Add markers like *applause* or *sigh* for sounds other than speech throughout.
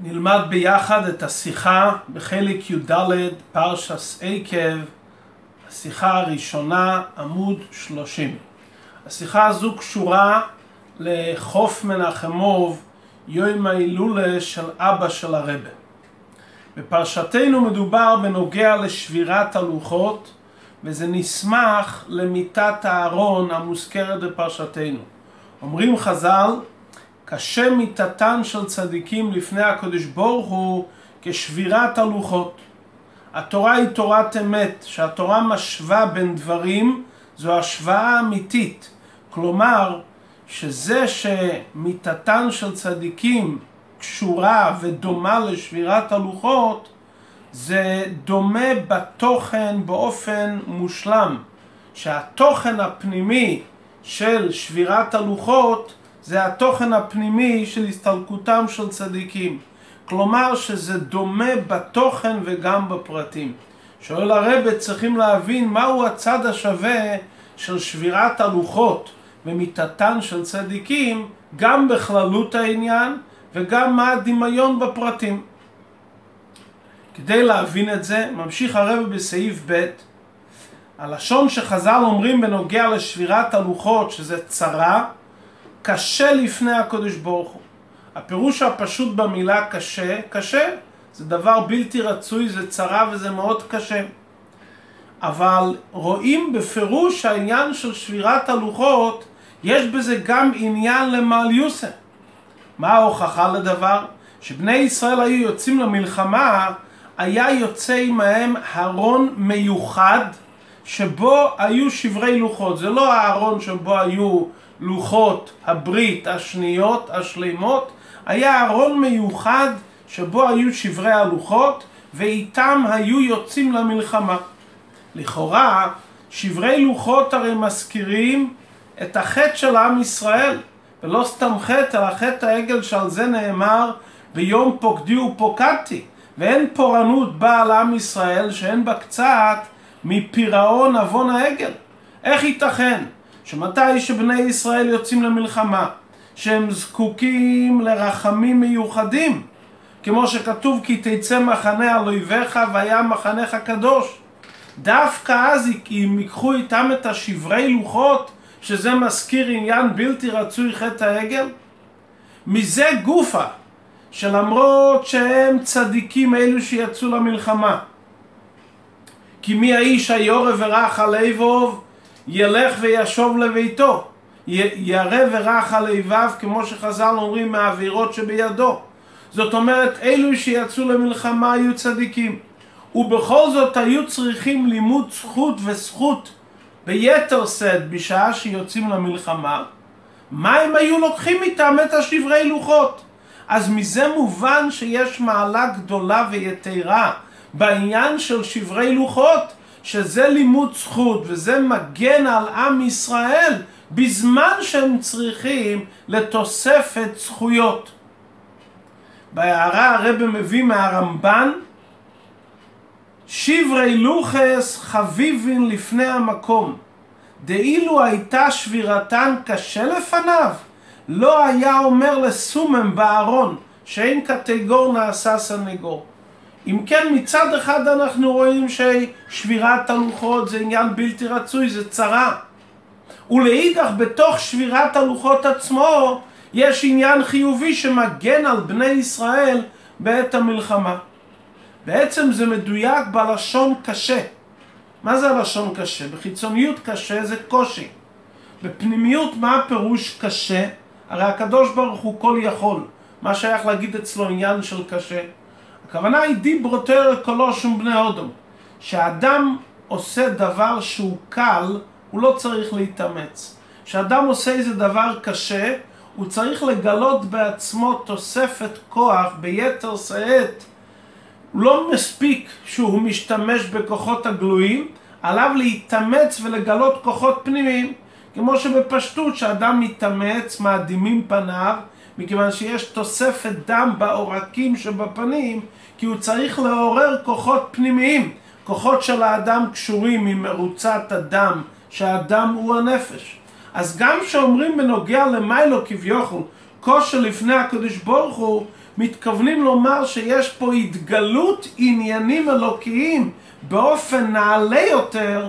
נלמד ביחד את השיחה בחלק י"ד, פרשס עקב, השיחה הראשונה, עמוד 30. השיחה הזו קשורה לחוף מנחמוב, יום ההילולה של אבא של הרבה. בפרשתנו מדובר בנוגע לשבירת הלוחות, וזה נסמך למיטת הארון המוזכרת בפרשתנו. אומרים חז"ל, קשה מיתתן של צדיקים לפני הקדוש ברוך הוא כשבירת הלוחות. התורה היא תורת אמת, שהתורה משווה בין דברים, זו השוואה אמיתית. כלומר, שזה שמיתתן של צדיקים קשורה ודומה לשבירת הלוחות, זה דומה בתוכן באופן מושלם. שהתוכן הפנימי של שבירת הלוחות זה התוכן הפנימי של הסתלקותם של צדיקים. כלומר שזה דומה בתוכן וגם בפרטים. שואל הרבה צריכים להבין מהו הצד השווה של שבירת הלוחות ומיתתן של צדיקים גם בכללות העניין וגם מה הדמיון בפרטים. כדי להבין את זה, ממשיך הרבה בסעיף ב' הלשון שחז"ל אומרים בנוגע לשבירת הלוחות שזה צרה קשה לפני הקדוש ברוך הוא. הפירוש הפשוט במילה קשה, קשה, זה דבר בלתי רצוי, זה צרה וזה מאוד קשה. אבל רואים בפירוש העניין של שבירת הלוחות, יש בזה גם עניין למעל יוסף. מה ההוכחה לדבר? שבני ישראל היו יוצאים למלחמה, היה יוצא עמהם ארון מיוחד שבו היו שברי לוחות. זה לא הארון שבו היו לוחות הברית השניות, השלימות, היה ארון מיוחד שבו היו שברי הלוחות ואיתם היו יוצאים למלחמה. לכאורה, שברי לוחות הרי מזכירים את החטא של עם ישראל, ולא סתם חטא, אלא חטא העגל שעל זה נאמר ביום פוקדי ופוקדתי. ואין פורענות באה על עם ישראל שאין בה קצת מפירעון עוון העגל. איך ייתכן שמתי שבני ישראל יוצאים למלחמה, שהם זקוקים לרחמים מיוחדים, כמו שכתוב כי תצא מחנה על אויביך והיה מחנך קדוש. דווקא אז אם ייקחו איתם את השברי לוחות, שזה מזכיר עניין בלתי רצוי חטא העגל? מזה גופה, שלמרות שהם צדיקים אלו שיצאו למלחמה, כי מי האיש היורה ורך על איבוב ילך וישוב לביתו, ירא ורך על איביו כמו שחז"ל אומרים מהאווירות שבידו. זאת אומרת אלו שיצאו למלחמה היו צדיקים. ובכל זאת היו צריכים לימוד זכות וזכות. ביתר שאת בשעה שיוצאים למלחמה מה הם היו לוקחים איתם את השברי לוחות? אז מזה מובן שיש מעלה גדולה ויתרה בעניין של שברי לוחות שזה לימוד זכות וזה מגן על עם ישראל בזמן שהם צריכים לתוספת זכויות. בהערה הרב מביא מהרמב"ן שברי לוחס חביבין לפני המקום דאילו הייתה שבירתן קשה לפניו לא היה אומר לסומם בארון שאין קטגור נעשה סנגור אם כן מצד אחד אנחנו רואים ששבירת הלוחות זה עניין בלתי רצוי, זה צרה. ולאידך בתוך שבירת הלוחות עצמו יש עניין חיובי שמגן על בני ישראל בעת המלחמה. בעצם זה מדויק בלשון קשה. מה זה הלשון קשה? בחיצוניות קשה זה קושי. בפנימיות מה הפירוש קשה? הרי הקדוש ברוך הוא כל יכול. מה שייך להגיד אצלו עניין של קשה? הכוונה היא דיברותר קולו שום בני אודום. שאדם עושה דבר שהוא קל, הוא לא צריך להתאמץ. כשאדם עושה איזה דבר קשה, הוא צריך לגלות בעצמו תוספת כוח ביתר שאת. לא מספיק שהוא משתמש בכוחות הגלויים, עליו להתאמץ ולגלות כוחות פנימיים. כמו שבפשטות שאדם מתאמץ, מאדימים פניו, מכיוון שיש תוספת דם בעורקים שבפנים, כי הוא צריך לעורר כוחות פנימיים, כוחות של האדם קשורים עם מרוצת הדם, שהדם הוא הנפש. אז גם כשאומרים בנוגע למיילו כביכול, כושר לפני הקדוש ברוך הוא, מתכוונים לומר שיש פה התגלות עניינים אלוקיים באופן נעלה יותר,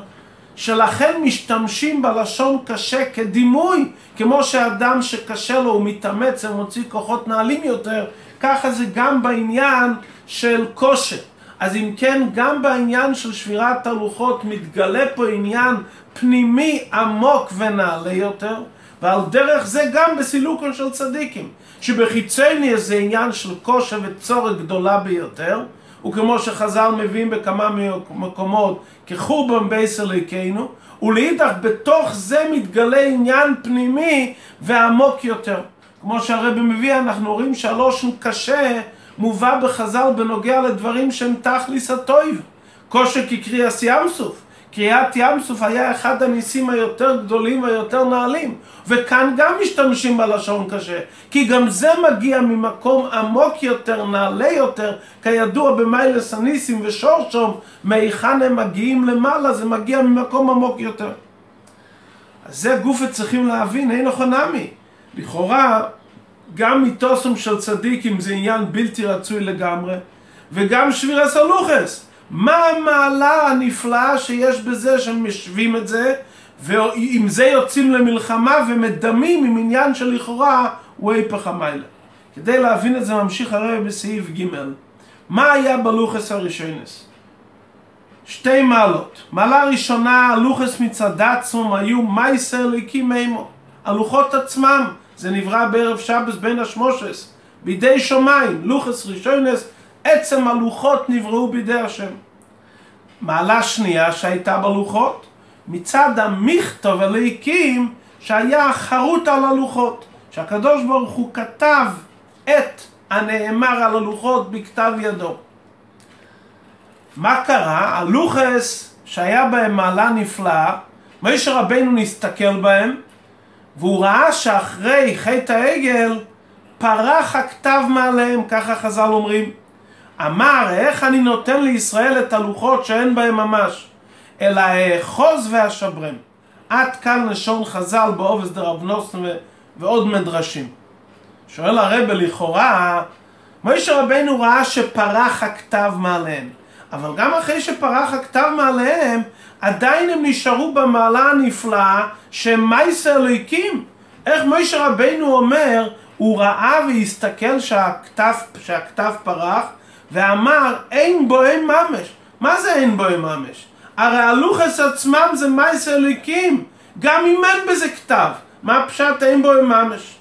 שלכן משתמשים בלשון קשה כדימוי, כמו שאדם שקשה לו הוא מתאמץ ומוציא כוחות נעלים יותר, ככה זה גם בעניין של כושר. אז אם כן, גם בעניין של שבירת הלוחות מתגלה פה עניין פנימי עמוק ונעלה יותר, ועל דרך זה גם בסילוקון של צדיקים, שבחיצני זה עניין של כושר וצורת גדולה ביותר, וכמו שחז"ל מביאים בכמה מקומות, כחורבן בייס אלוהיכנו, ולאידך בתוך זה מתגלה עניין פנימי ועמוק יותר. כמו שהרבי מביא, אנחנו רואים שהלושן קשה מובא בחז"ל בנוגע לדברים שהם תכליס הטויב. כושר כקריאס ים סוף. קריאת ים סוף היה אחד הניסים היותר גדולים והיותר נעלים. וכאן גם משתמשים בלשון קשה. כי גם זה מגיע ממקום עמוק יותר, נעלה יותר. כידוע במיילס הניסים ושורשום, מהיכן הם מגיעים למעלה, זה מגיע ממקום עמוק יותר. אז זה גוף צריכים להבין, אין נכונמי. לכאורה, גם מיתוסם של צדיקים זה עניין בלתי רצוי לגמרי, וגם שבירס הלוכס. מה המעלה הנפלאה שיש בזה שהם משווים את זה, ועם זה יוצאים למלחמה ומדמים עם עניין שלכאורה הוא היפך המיילה. כדי להבין את זה ממשיך הרי בסעיף ג' מה היה בלוכס הראשונס? שתי מעלות. מעלה ראשונה, הלוכס מצד עצמם היו מייסר ליקים אימו. הלוחות עצמם, זה נברא בערב שבס בין השמושס, בידי שמיים, לוחס ראשונס, עצם הלוחות נבראו בידי השם. מעלה שנייה שהייתה בלוחות, מצד המכתב הליקים שהיה חרוט על הלוחות, שהקדוש ברוך הוא כתב את הנאמר על הלוחות בכתב ידו. מה קרה? הלוחס שהיה בהם מעלה נפלאה, משה רבנו נסתכל בהם והוא ראה שאחרי חטא העגל פרח הכתב מעליהם, ככה חז"ל אומרים. אמר, איך אני נותן לישראל את הלוחות שאין בהם ממש, אלא האחוז והשברם. עד כאן לשון חז"ל בעובס דרב נוסן ועוד מדרשים. שואל הרבה לכאורה, מוישה רבנו ראה שפרח הכתב מעליהם, אבל גם אחרי שפרח הכתב מעליהם, עדיין הם נשארו במעלה הנפלאה שהם מייסר אלוהיקים. איך מוישה רבנו אומר, הוא ראה והסתכל שהכתב, שהכתב פרח, ואמר, אין בוהם ממש. מה זה אין בוהם ממש? הרי הלוחס עצמם זה מייסר אלוהיקים, גם אם אין בזה כתב. מה פשט אין בוהם ממש?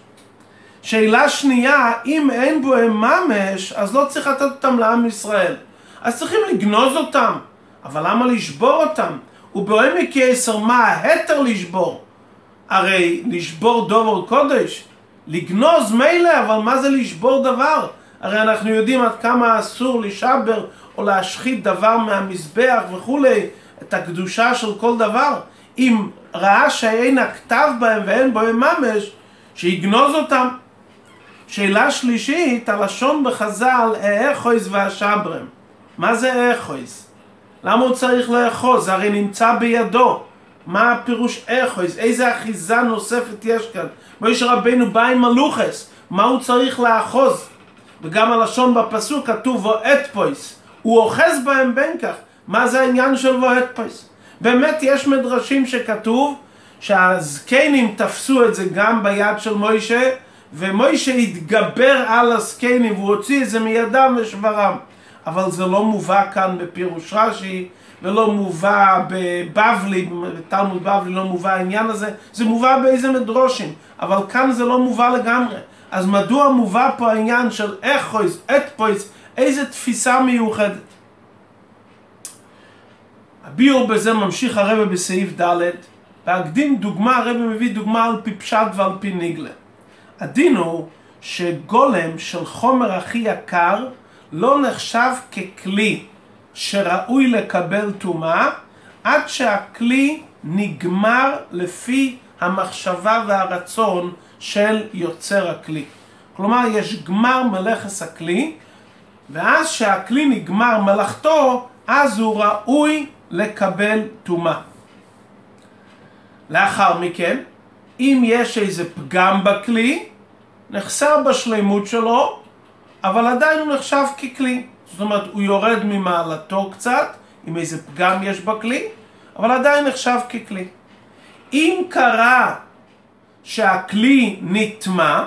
שאלה שנייה, אם אין בוהם ממש, אז לא צריך לתת אותם לעם ישראל. אז צריכים לגנוז אותם. אבל למה לשבור אותם? ובעמק יסר מה ההתר לשבור? הרי לשבור דובר קודש, לגנוז מילא, אבל מה זה לשבור דבר? הרי אנחנו יודעים עד כמה אסור לשבר או להשחית דבר מהמזבח וכולי, את הקדושה של כל דבר. אם ראה שאין הכתב בהם ואין בהם ממש, שיגנוז אותם. שאלה שלישית, הלשון בחז"ל, האחויז והשברם. מה זה אחויז? למה הוא צריך לאחוז? הרי נמצא בידו. מה הפירוש אחוז? איזה אחיזה נוספת יש כאן? מוישה רבנו בא עם מלוכס, מה הוא צריך לאחוז? וגם הלשון בפסוק כתוב ואת פויס, הוא אוחז בהם בין כך. מה זה העניין של ואת פויס? באמת יש מדרשים שכתוב שהזקנים תפסו את זה גם ביד של מוישה, ומוישה התגבר על הזקנים והוא הוציא את זה מידם ושברם. אבל זה לא מובא כאן בפירוש רש"י, ולא מובא בבבלי, בתלמוד בבלי לא מובא העניין הזה, זה מובא באיזה מדרושים, אבל כאן זה לא מובא לגמרי. אז מדוע מובא פה העניין של אחויס, אתפויס, איזה תפיסה מיוחדת? הביאור בזה ממשיך הרבה בסעיף ד', להקדים דוגמה, הרבה מביא דוגמה על פי פשט ועל פי ניגלה. הדין הוא שגולם של חומר הכי יקר לא נחשב ככלי שראוי לקבל טומאה עד שהכלי נגמר לפי המחשבה והרצון של יוצר הכלי. כלומר, יש גמר מלאכס הכלי, ואז שהכלי נגמר מלאכתו, אז הוא ראוי לקבל טומאה. לאחר מכן, אם יש איזה פגם בכלי, נחסר בשלימות שלו, אבל עדיין הוא נחשב ככלי. זאת אומרת, הוא יורד ממעלתו קצת, אם איזה פגם יש בכלי, אבל עדיין נחשב ככלי. אם קרה שהכלי נטמע,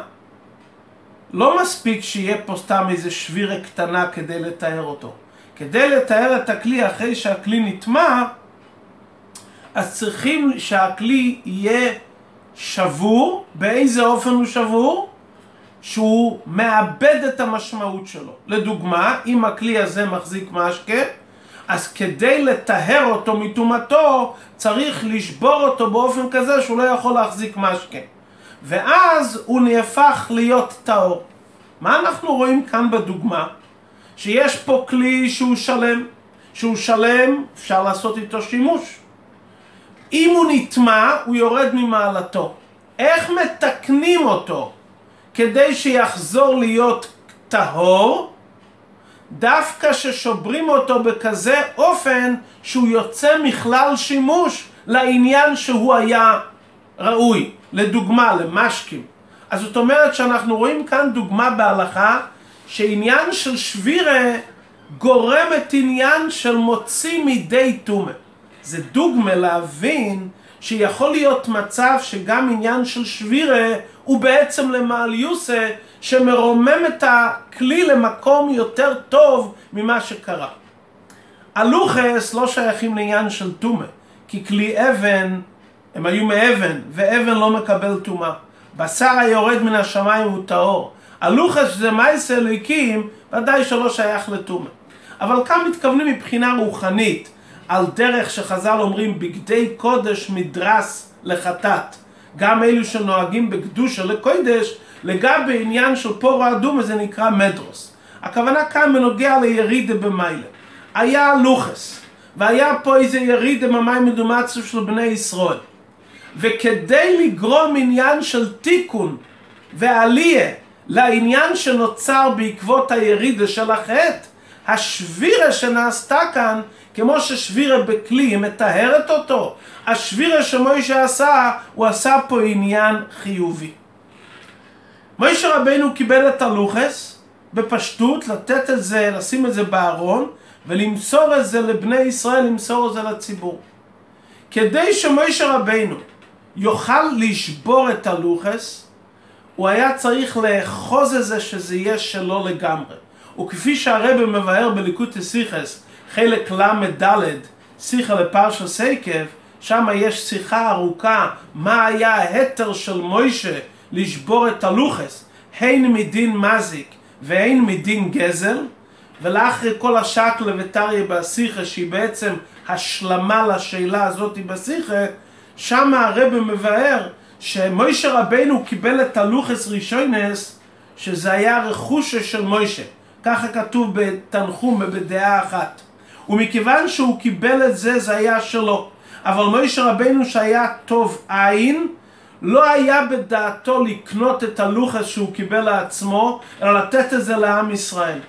לא מספיק שיהיה פה סתם איזה שבירה קטנה כדי לתאר אותו. כדי לתאר את הכלי אחרי שהכלי נטמע, אז צריכים שהכלי יהיה שבור. באיזה אופן הוא שבור? שהוא מאבד את המשמעות שלו. לדוגמה, אם הכלי הזה מחזיק משקה, אז כדי לטהר אותו מטומאתו, צריך לשבור אותו באופן כזה שהוא לא יכול להחזיק משקה. ואז הוא נהפך להיות טהור. מה אנחנו רואים כאן בדוגמה? שיש פה כלי שהוא שלם. שהוא שלם, אפשר לעשות איתו שימוש. אם הוא נטמע, הוא יורד ממעלתו. איך מתקנים אותו כדי שיחזור להיות טהור? דווקא ששוברים אותו בכזה אופן שהוא יוצא מכלל שימוש לעניין שהוא היה ראוי. לדוגמה, למשקים. אז זאת אומרת שאנחנו רואים כאן דוגמה בהלכה שעניין של שבירה גורם את עניין של מוציא מידי טומא. זה דוגמה להבין שיכול להיות מצב שגם עניין של שבירה הוא בעצם למעליוסה שמרומם את הכלי למקום יותר טוב ממה שקרה. הלוחס לא שייכים לעניין של טומא, כי כלי אבן, הם היו מאבן, ואבן לא מקבל טומאה. בשר היורד מן השמיים הוא טהור. הלוחס שזה מייס אלוהיקים, ודאי שלא שייך לטומאה. אבל כאן מתכוונים מבחינה רוחנית, על דרך שחז"ל אומרים בגדי קודש מדרס לחטאת. גם אלו שנוהגים בקדושה לקודש, לגבי עניין של פורו אדומה זה נקרא מדרוס. הכוונה כאן בנוגע לירידה במיילה. היה לוחס, והיה פה איזה ירידה במים מדומצו של בני ישראל. וכדי לגרום עניין של תיקון ועלייה לעניין שנוצר בעקבות הירידה של החטא, השבירה שנעשתה כאן, כמו ששבירה בכלי מטהרת אותו, השבירה שמוישה עשה, הוא עשה פה עניין חיובי. מוישה רבנו קיבל את הלוחס בפשטות, לתת את זה, לשים את זה בארון ולמסור את זה לבני ישראל, למסור את זה לציבור. כדי שמוישה רבנו יוכל לשבור את הלוחס, הוא היה צריך לאחוז את זה שזה יהיה שלו לגמרי. וכפי שהרבא מבאר בליקוטי סיכס, חלק ל"ד, שיחה לפרשה סייקב, שם יש שיחה ארוכה מה היה ההתר של מוישה לשבור את הלוחס, הן מדין מזיק והן מדין גזל, ולאחרי כל השקלה וטריה בשיחה שהיא בעצם השלמה לשאלה הזאת בשיחה, שם הרב מבאר שמוישה רבנו קיבל את הלוחס רישיונס שזה היה רכושה של מוישה. ככה כתוב בתנחום בדעה אחת. ומכיוון שהוא קיבל את זה זה היה שלו. אבל מוישה רבנו שהיה טוב עין לא היה בדעתו לקנות את הלוחס שהוא קיבל לעצמו אלא לתת את זה לעם ישראל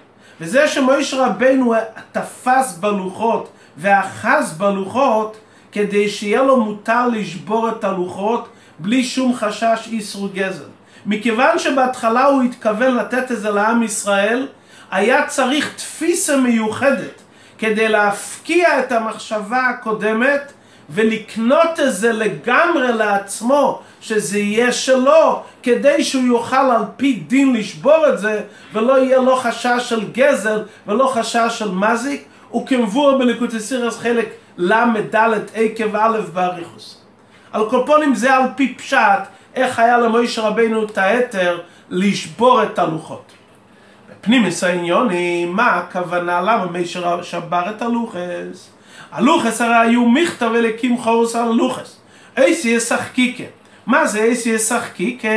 וזה שמוישה רבנו תפס בלוחות ואחז בלוחות כדי שיהיה לו מותר לשבור את הלוחות בלי שום חשש איסרו גזל. מכיוון שבהתחלה הוא התכוון לתת את זה לעם ישראל, היה צריך תפיסה מיוחדת כדי להפקיע את המחשבה הקודמת ולקנות את זה לגמרי לעצמו, שזה יהיה שלו, כדי שהוא יוכל על פי דין לשבור את זה, ולא יהיה לו חשש של גזל ולא חשש של מזיק, וכמבואר בליקוטסירס חלק ל"ד עקב א' באריכוס. על כל פונים זה על פי פשט איך היה למוישה רבנו את ההתר לשבור את הלוחות. בפנימיס העניונים, מה הכוונה למה מוישה שבר את הלוחס? הלוחס הרי היו מכתב אליקים חורוס על הלוחס. אייסי ישחקיקה. מה זה אייסי ישחקיקה?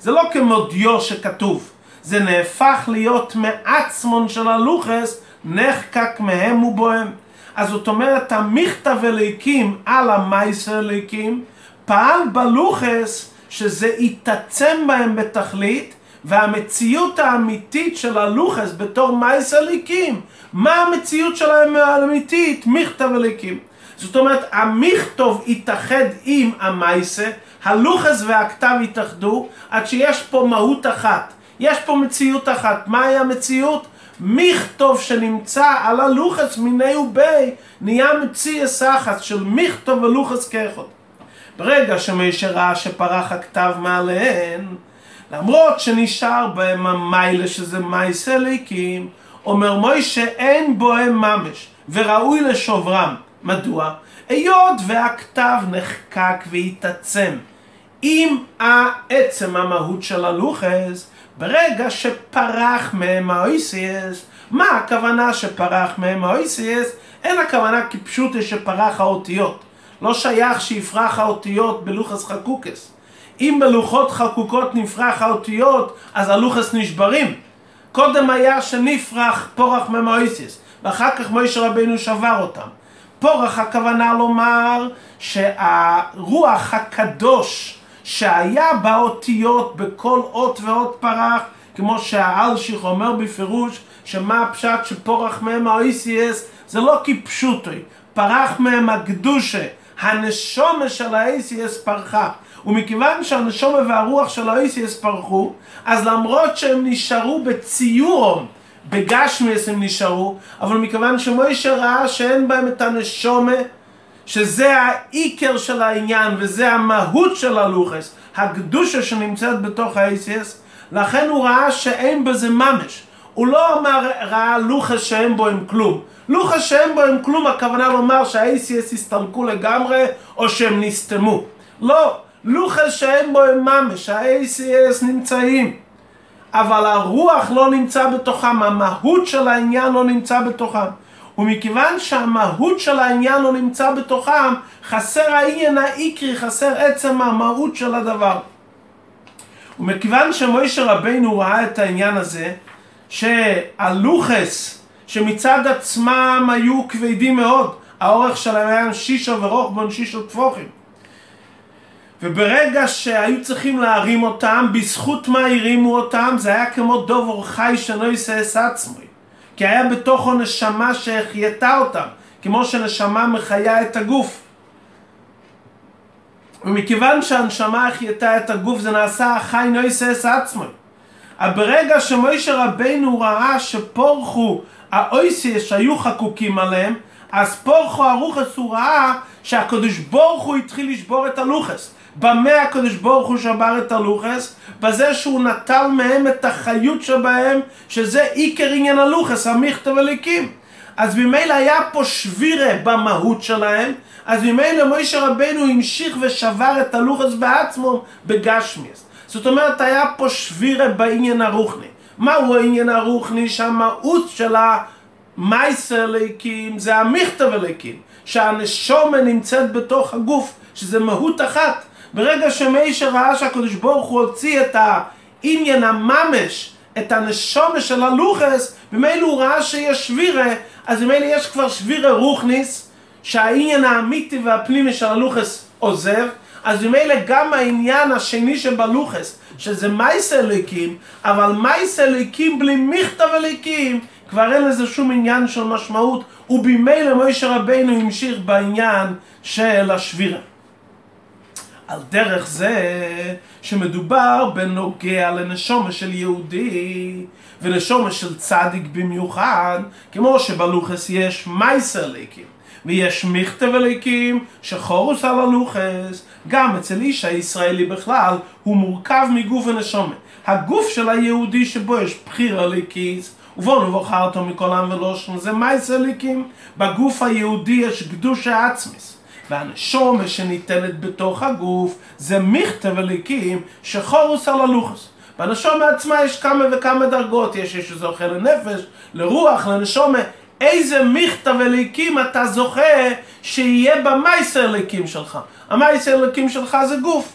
זה לא כמו דיו שכתוב. זה נהפך להיות מעצמון של הלוחס, נחקק מהם ובוהם. אז זאת אומרת, המכתב אליקים על המייס אליקים, פעל בלוחס שזה יתעצם בהם בתכלית, והמציאות האמיתית של הלוחס בתור מייס אליקים, מה המציאות שלהם האמיתית? מכתב אליקים. זאת אומרת, המכתוב יתאחד עם המייסה, הלוחס והכתב יתאחדו, עד שיש פה מהות אחת. יש פה מציאות אחת. מהי המציאות? מכתוב שנמצא על הלוחס מיני ובי נהיה מציאס אחת של מכתוב ולוחס כאחד. ברגע שמשה ראה שפרח הכתב מעליהן, למרות שנשאר בהם המיילה שזה מייס אליקים, אומר מוישה אין בוהם ממש וראוי לשוברם. מדוע? היות והכתב נחקק והתעצם עם העצם המהות של הלוחס, ברגע שפרח מהם האויסיאס, מה הכוונה שפרח מהם האויסיאס? אין הכוונה כפשוט שפרח האותיות. לא שייך שיפרח האותיות בלוחס חקוקס. אם בלוחות חקוקות נפרח האותיות, אז הלוחס נשברים. קודם היה שנפרח פורח ממואסיס, ואחר כך מוישה רבנו שבר אותם. פורח הכוונה לומר שהרוח הקדוש שהיה באותיות בכל אות ואות פרח, כמו שהאלשיך אומר בפירוש, שמה הפשט שפורח מהם האיסיאס, זה לא כפשוטוי, פרח מהם הקדושה, הנשומה של האיסיאס פרחה. ומכיוון שהנשומה והרוח של האיסיאס פרחו, אז למרות שהם נשארו בציורום, בגשמיאס הם נשארו, אבל מכיוון שמוישה ראה שאין בהם את הנשומה, שזה העיקר של העניין וזה המהות של הלוחס, הקדושה שנמצאת בתוך האיסיאס, לכן הוא ראה שאין בזה ממש. הוא לא אמר, ראה לוחס שאין בו עם כלום. לוחס שאין בו עם כלום, הכוונה לומר שה-ACS הסתלקו לגמרי או שהם נסתמו. לא, לוחס שאין בו ממש, ה-ACS נמצאים. אבל הרוח לא נמצא בתוכם, המהות של העניין לא נמצא בתוכם. ומכיוון שהמהות של העניין לא נמצא בתוכם, חסר העניין העיקרי, חסר עצם המהות של הדבר. ומכיוון שמוישה רבינו ראה את העניין הזה, שהלוחס, שמצד עצמם היו כבדים מאוד, האורך שלהם היה שישה ורוחבון שישה טפוחים. וברגע שהיו צריכים להרים אותם, בזכות מה הרימו אותם, זה היה כמו דוב אורחי שלא יסייס עצמי. כי היה בתוכו נשמה שהחייתה אותם, כמו שנשמה מחיה את הגוף. ומכיוון שהנשמה החייתה את הגוף זה נעשה החי נויסס עצמו. אבל ברגע שמוישה רבינו ראה שפורחו האויסיס שהיו חקוקים עליהם, אז פורחו הרוחס הוא ראה שהקדוש ברוך הוא התחיל לשבור את הלוחס. במה הקדוש ברוך הוא שבר את הלוחס? בזה שהוא נטל מהם את החיות שבהם, שזה עיקר עניין הלוחס, המכתב הליקים. אז ממילא היה פה שבירה במהות שלהם, אז ממילא מוישה רבנו המשיך ושבר את הלוחס בעצמו בגשמיאס. זאת אומרת, היה פה שבירה בעניין הרוחני. מהו העניין הרוחני? שהמהות של המייסר ליקים זה המכתב הליקים. שהנשומה נמצאת בתוך הגוף, שזה מהות אחת. ברגע שמיישה ראה שהקדוש ברוך הוא הוציא את העניין הממש, את הנשומה של הלוחס, ממילא הוא ראה שיש שבירה, אז ממילא יש כבר שבירה רוחניס, שהעניין האמיתי והפנימי של הלוחס עוזב, אז ממילא גם העניין השני שבלוחס, שזה מייס אליקים, אבל מייס אליקים בלי מכתב אליקים, כבר אין לזה שום עניין של משמעות, ובמילא מוישה רבינו המשיך בעניין של השבירה. על דרך זה שמדובר בנוגע לנשומה של יהודי ונשומה של צדיק במיוחד, כמו שבלוחס יש מייסר ליקים ויש מכתב אליקים שחורוס על הלוחס, גם אצל איש הישראלי בכלל הוא מורכב מגוף ונשומה. הגוף של היהודי שבו יש בחיר אליקיס ובואו נבחר אותו מכל עם ולושן זה מייסר ליקים, בגוף היהודי יש קדושה עצמיס. והנשומה שניתנת בתוך הגוף זה מכתב הליקים שחורוס על הלוחס. בנשומה עצמה יש כמה וכמה דרגות, יש איש שזוכה לנפש, לרוח, לנשומה. איזה מכתב הליקים אתה זוכה שיהיה במייסר הליקים שלך. המייסר הליקים שלך זה גוף.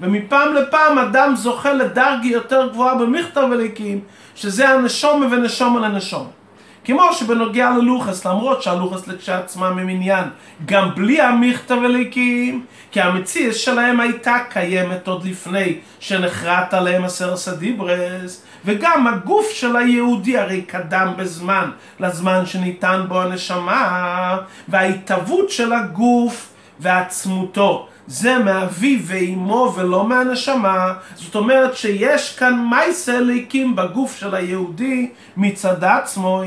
ומפעם לפעם אדם זוכה לדרגי יותר גבוהה במכתב הליקים, שזה הנשומה ונשומה לנשומה. כמו שבנוגע ללוחס, למרות שהלוחס לכשעצמם הם עניין, גם בלי המכתב אליקים, כי המציאס שלהם הייתה קיימת עוד לפני שנחרט עליהם הסרס הדיברס, וגם הגוף של היהודי הרי קדם בזמן לזמן שניתן בו הנשמה, וההתהוות של הגוף ועצמותו. זה מאביו ואימו ולא מהנשמה. זאת אומרת שיש כאן מייסה ליקים בגוף של היהודי מצד עצמו.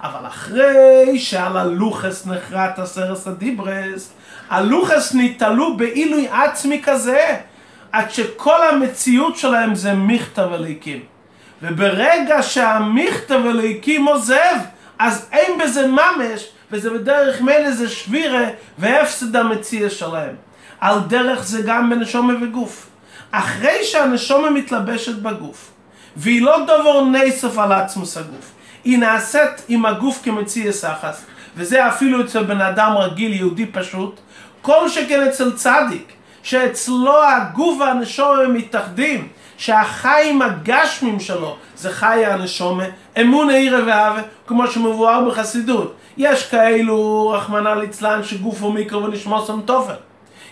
אבל אחרי שעל הלוחס נחרט הסרס הדיברס, הלוחס ניטלו בעילוי עצמי כזה, עד שכל המציאות שלהם זה מכתב אליקים. וברגע שהמכתב אליקים עוזב, אז אין בזה ממש, וזה בדרך מילא זה שבירה והפסד המציע שלהם. על דרך זה גם בנשומה וגוף. אחרי שהנשומה מתלבשת בגוף, והיא לא דבור נסף על עצמוס הגוף, היא נעשית עם הגוף כמציע סחס, וזה אפילו אצל בן אדם רגיל, יהודי פשוט, כל שכן אצל צדיק, שאצלו הגוף והנשומה מתאחדים, שהחיים הגשמים שלו זה חי הנשומה, אמון העירה ואהבה, כמו שמבואר בחסידות. יש כאלו, רחמנא ליצלן, שגופו מיקרו ונשמוסם תופל.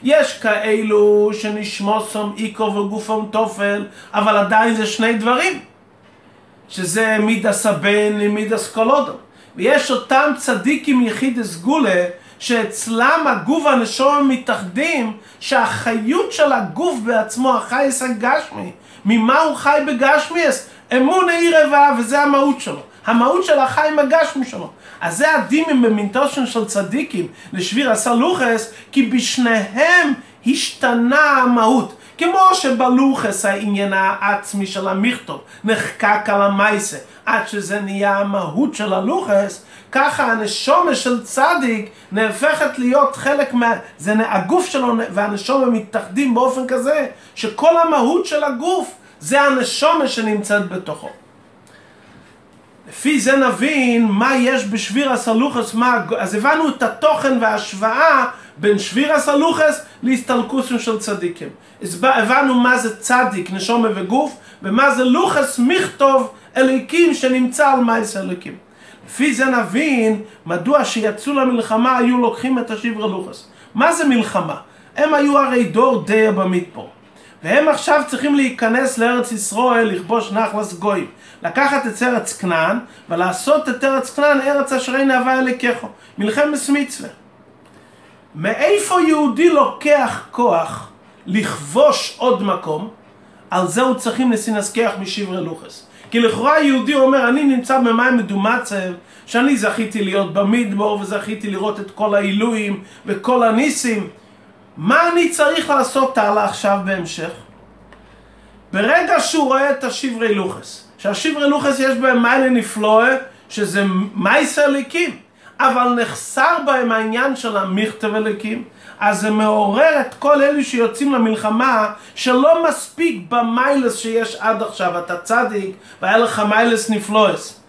יש כאלו שנשמוסם איקרו וגופם תופל, אבל עדיין זה שני דברים. שזה מידס הבן ומידס קולודו. ויש אותם צדיקים יחידס גולה, שאצלם הגוף והנשום מתאחדים, שהחיות של הגוף בעצמו, החייס הגשמי, ממה הוא חי בגשמיאס? אמון העיר רבעה, וזה המהות שלו. המהות של החיים הגשמי שלו. אז זה הדימים במינטושן של צדיקים לשביר הסלוחס, כי בשניהם השתנה המהות. כמו שבלוחס העניין העצמי של המכתוב נחקק על המייסה עד שזה נהיה המהות של הלוחס, ככה הנשומה של צדיק נהפכת להיות חלק מה... זה הגוף שלו והנשומה מתאחדים באופן כזה שכל המהות של הגוף זה הנשומה שנמצאת בתוכו. לפי זה נבין מה יש בשביר הסלוחס, מה... אז הבנו את התוכן וההשוואה בין שביר הסלוחס להסתלקוסים של צדיקים. הבנו מה זה צדיק, נשומה וגוף, ומה זה לוחס מכתוב אליקים שנמצא על מייס אליקים. לפי זה נבין מדוע שיצאו למלחמה היו לוקחים את השברה לוחס. מה זה מלחמה? הם היו הרי דור די במדבור. והם עכשיו צריכים להיכנס לארץ ישראל, לכבוש נחלס גויים. לקחת את ארץ כנען, ולעשות את ארץ כנען ארץ אשר אין אהבה אליקךו. מלחמת מצווה. מאיפה יהודי לוקח כוח לכבוש עוד מקום? על זה הוא צריכים לסינזכח משברי לוחס. כי לכאורה יהודי אומר, אני נמצא במים מדומצב, שאני זכיתי להיות במדבור וזכיתי לראות את כל העילויים וכל הניסים. מה אני צריך לעשות הלאה עכשיו בהמשך? ברגע שהוא רואה את השברי לוחס, שהשברי לוחס יש בהם מיילה נפלואה, שזה מייסר ליקים, אבל נחסר בהם העניין של המכתב אליקים, אז זה מעורר את כל אלו שיוצאים למלחמה שלא מספיק במיילס שיש עד עכשיו, אתה צדיק והיה לך מיילס נפלואס.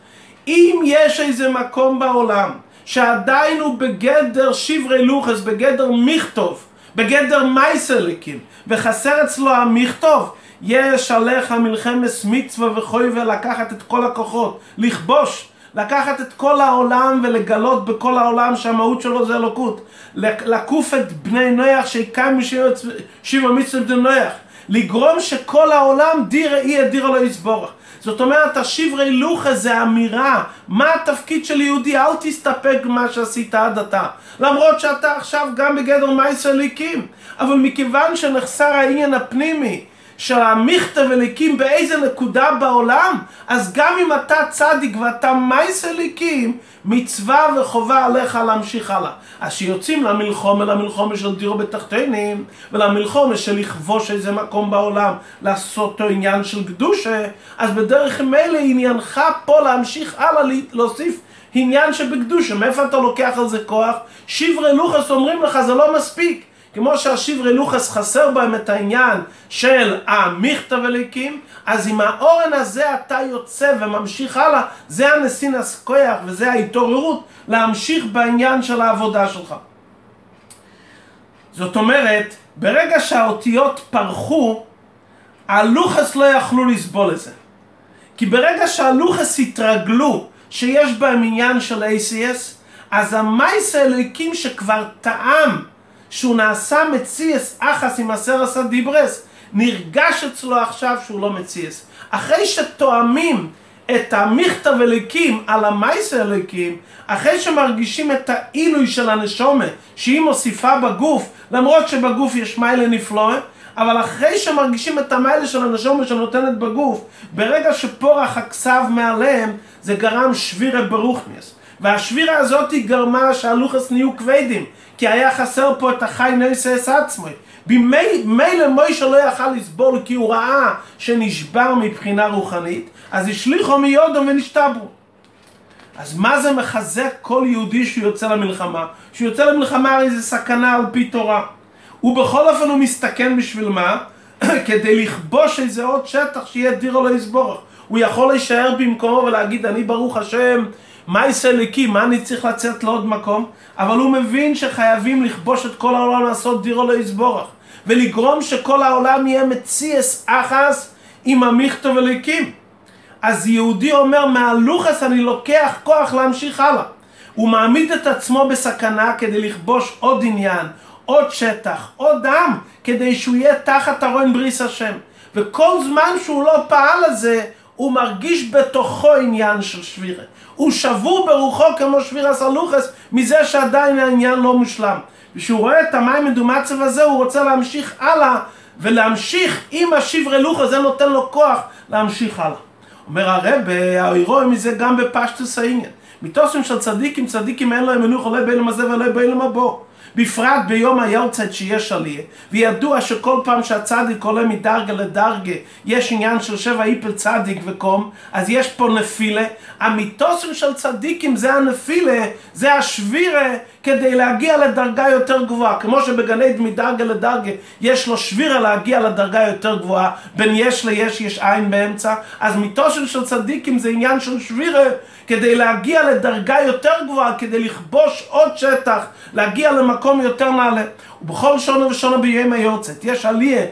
אם יש איזה מקום בעולם שעדיין הוא בגדר שברי לוחס, בגדר מכתוב, בגדר מייסליקים, וחסר אצלו המכתוב, יש עליך מלחמת מצווה וחוי ולקחת את כל הכוחות, לכבוש לקחת את כל העולם ולגלות בכל העולם שהמהות שלו זה אלוקות. לקוף את בני נויח שיקם משיב המצווה בני נויח. לגרום שכל העולם דיר אי אדיר לא יסבורך. זאת אומרת, השברי לוחה זה אמירה, מה התפקיד של יהודי, אל תסתפק במה שעשית עד עתה. למרות שאתה עכשיו גם בגדר מייס אליקים, אבל מכיוון שנחסר העניין הפנימי, שהמכתב אליקים באיזה נקודה בעולם, אז גם אם אתה צדיק ואתה מייס אליקים, מצווה וחובה עליך להמשיך הלאה. אז שיוצאים למלחומה, למלחומה של דירו בתחתינים, ולמלחומה של לכבוש איזה מקום בעולם, לעשות אותו עניין של קדושה, אז בדרך מילא עניינך פה להמשיך הלאה, להוסיף עניין שבקדושה. מאיפה אתה לוקח על זה כוח? שברי לוחס אומרים לך זה לא מספיק. כמו שהשברי לוחס חסר בהם את העניין של המכתב אליקים, אז עם האורן הזה אתה יוצא וממשיך הלאה, זה הנסינס כוח וזה ההתעוררות להמשיך בעניין של העבודה שלך. זאת אומרת, ברגע שהאותיות פרחו, הלוחס לא יכלו לסבול את זה. כי ברגע שהלוחס התרגלו שיש בהם עניין של ACS, אז המייס האלוהיקים שכבר טעם שהוא נעשה מציאס אחס עם הסרס הדיברס, נרגש אצלו עכשיו שהוא לא מציאס. אחרי שתואמים את המכתב אליקים על המייסר אליקים, אחרי שמרגישים את העילוי של הנשומה, שהיא מוסיפה בגוף, למרות שבגוף יש מיילה נפלואה, אבל אחרי שמרגישים את המיילה של הנשומה שנותנת בגוף, ברגע שפורח הכסב מעליהם, זה גרם שבירה ברוכניס. והשבירה הזאת היא גרמה שהלוחס נהיו כבדים, כי היה חסר פה את החי נסס עצמי. במילא מוישה לא יכל לסבול כי הוא ראה שנשבר מבחינה רוחנית, אז השליחו מיודו ונשתברו. אז מה זה מחזק כל יהודי שהוא יוצא למלחמה? שהוא יוצא למלחמה הרי זה סכנה על פי תורה. ובכל אופן הוא מסתכן בשביל מה? *coughs* כדי לכבוש איזה עוד שטח שיהיה דירו לא יסבורך. הוא יכול להישאר במקומו ולהגיד אני ברוך השם מה יעשה ליקי, מה אני צריך לצאת לעוד מקום? אבל הוא מבין שחייבים לכבוש את כל העולם לעשות דירו לא יסבורך ולגרום שכל העולם יהיה מציאס אחס עם המכתוב אליקים. אז יהודי אומר מהלוחס אני לוקח כוח להמשיך הלאה. הוא מעמיד את עצמו בסכנה כדי לכבוש עוד עניין, עוד שטח, עוד עם, כדי שהוא יהיה תחת ארון בריס השם. וכל זמן שהוא לא פעל על זה, הוא מרגיש בתוכו עניין של שבירה. הוא שבור ברוחו כמו שביר הסלוחס, מזה שעדיין העניין לא מושלם. וכשהוא רואה את המים מדומצב הזה, הוא רוצה להמשיך הלאה, ולהמשיך עם השברי לוחה, זה נותן לו כוח להמשיך הלאה. אומר הרב, האירוע מזה גם בפשטוס העניין. מתוספים של צדיקים, צדיקים אין להם מנוח עולה באילם הזה ועולה באילם הבא. בפרט ביום היורצייט שיש עליה, וידוע שכל פעם שהצדיק עולה מדרגה לדרגה, יש עניין של שבע איפל צדיק וקום, אז יש פה נפילה. המיתוסים של צדיקים זה הנפילה, זה השבירה, כדי להגיע לדרגה יותר גבוהה. כמו שבגן עדן מדרגה לדרגה יש לו שבירה להגיע לדרגה יותר גבוהה, בין יש ליש יש עין באמצע, אז מיתוסים של צדיקים זה עניין של שבירה, כדי להגיע לדרגה יותר גבוהה, כדי לכבוש עוד שטח, להגיע למקום יותר נעלה. ובכל שונה ושונה בימי היורצת, יש עלייה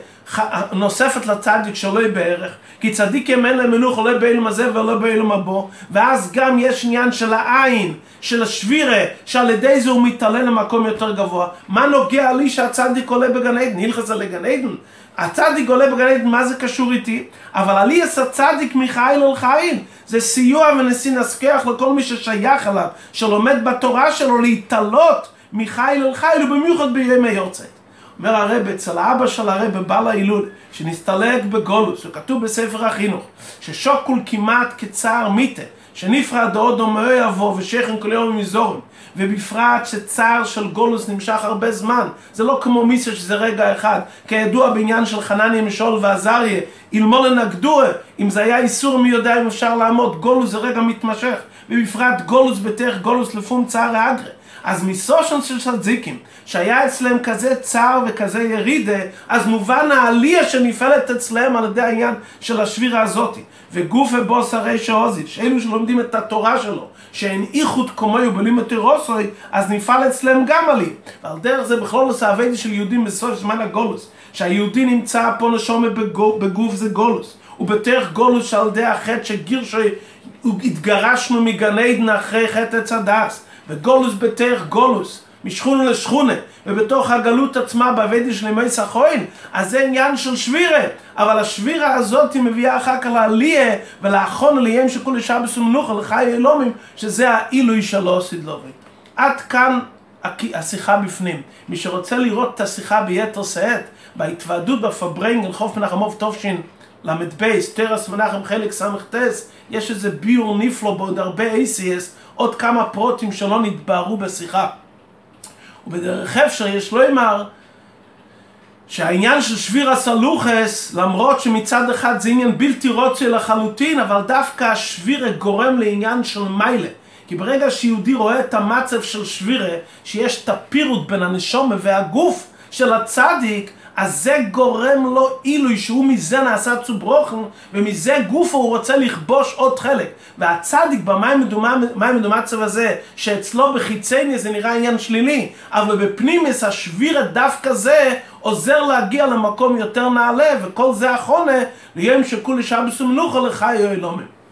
נוספת לצדיק שעולה בערך, כי צדיקים אין להם מנוח עולה באילום הזה ולא באילום הבא, ואז גם יש עניין של העין, של השבירה, שעל ידי זה הוא מתעלה למקום יותר גבוה. מה נוגע לי שהצדיק עולה בגן עדן? הלכס זה לגן עדן? הצדיק עולה בגן עדן, מה זה קשור איתי? אבל עליאס הצדיק מחיל אל חיל. זה סיוע ונשיא נסכח לכל מי ששייך אליו, שלומד בתורה שלו להתעלות מחיל אל חיל, ובמיוחד בימי יורצייט. אומר הרב, אצל האבא של הרב, בעל ההילול, שנסתלק בגולוס, וכתוב בספר החינוך, ששוקול כמעט כצער מיתה, שנפרד עוד דומה יבוא ושכן כל יום מזורם, ובפרט שצער של גולוס נמשך הרבה זמן, זה לא כמו מיסר שזה רגע אחד, כידוע בעניין של חנניה משול ועזריה, אילמו לנגדוה, אם זה היה איסור מי יודע אם אפשר לעמוד, גולוס זה רגע מתמשך, ובפרט גולוס בתך גולוס לפום צער האגרה. אז מסושן של צדיקים, שהיה אצלם כזה צער וכזה ירידה, אז מובן העלייה שנפעלת אצלם על ידי העניין של השבירה הזאתי. וגוף ובוס הרי שעוזי, שאלו שלומדים את התורה שלו, שאין איכות קומוי ובלימוד תירוסוי, אז נפעל אצלם גם עלי. ועל דרך זה בכלול עושה אביידי של יהודים בסוף זמן הגולוס, שהיהודי נמצא פה נשומה בגוף זה גולוס. ובתך גולוס שעל ידי החטא שגירשוי התגרשנו מגן עדן אחרי חטא עץ הדס. וגולוס בתך גולוס, משכונה לשכונה, ובתוך הגלות עצמה בעבדי של ימי סחוין, אז זה עניין של שבירה, אבל השבירה הזאת היא מביאה אחר כך לעלייה ולאחרון עליהם שכולי שבס ומנוחה לחיי אלומים, שזה העילוי שלו סדלובי. עד כאן השיחה בפנים. מי שרוצה לראות את השיחה ביתר שאת, בהתוועדות בפברנגל חוף מנחמוב תופשין ל"ב, טרס מנחם חלק ס"ט, יש איזה ביור נפלא בעוד הרבה ACS, עוד כמה פרוטים שלא נתבהרו בשיחה. ובדרך אפשר יש לומר שהעניין של שביר הסלוחס, למרות שמצד אחד זה עניין בלתי רוצה לחלוטין, אבל דווקא השבירה גורם לעניין של מיילה. כי ברגע שיהודי רואה את המצב של שבירה, שיש את הפירוט בין הנשומה והגוף של הצדיק, אז זה גורם לו עילוי שהוא מזה נעשה צוברוכן ומזה גופו הוא רוצה לכבוש עוד חלק. והצדיק במים מדומצב הזה שאצלו בחיצני זה נראה עניין שלילי אבל בפנימיס השביר דווקא זה עוזר להגיע למקום יותר נעלה וכל זה החונה ליום שכולי שבס ומנוחה לחיי אלומים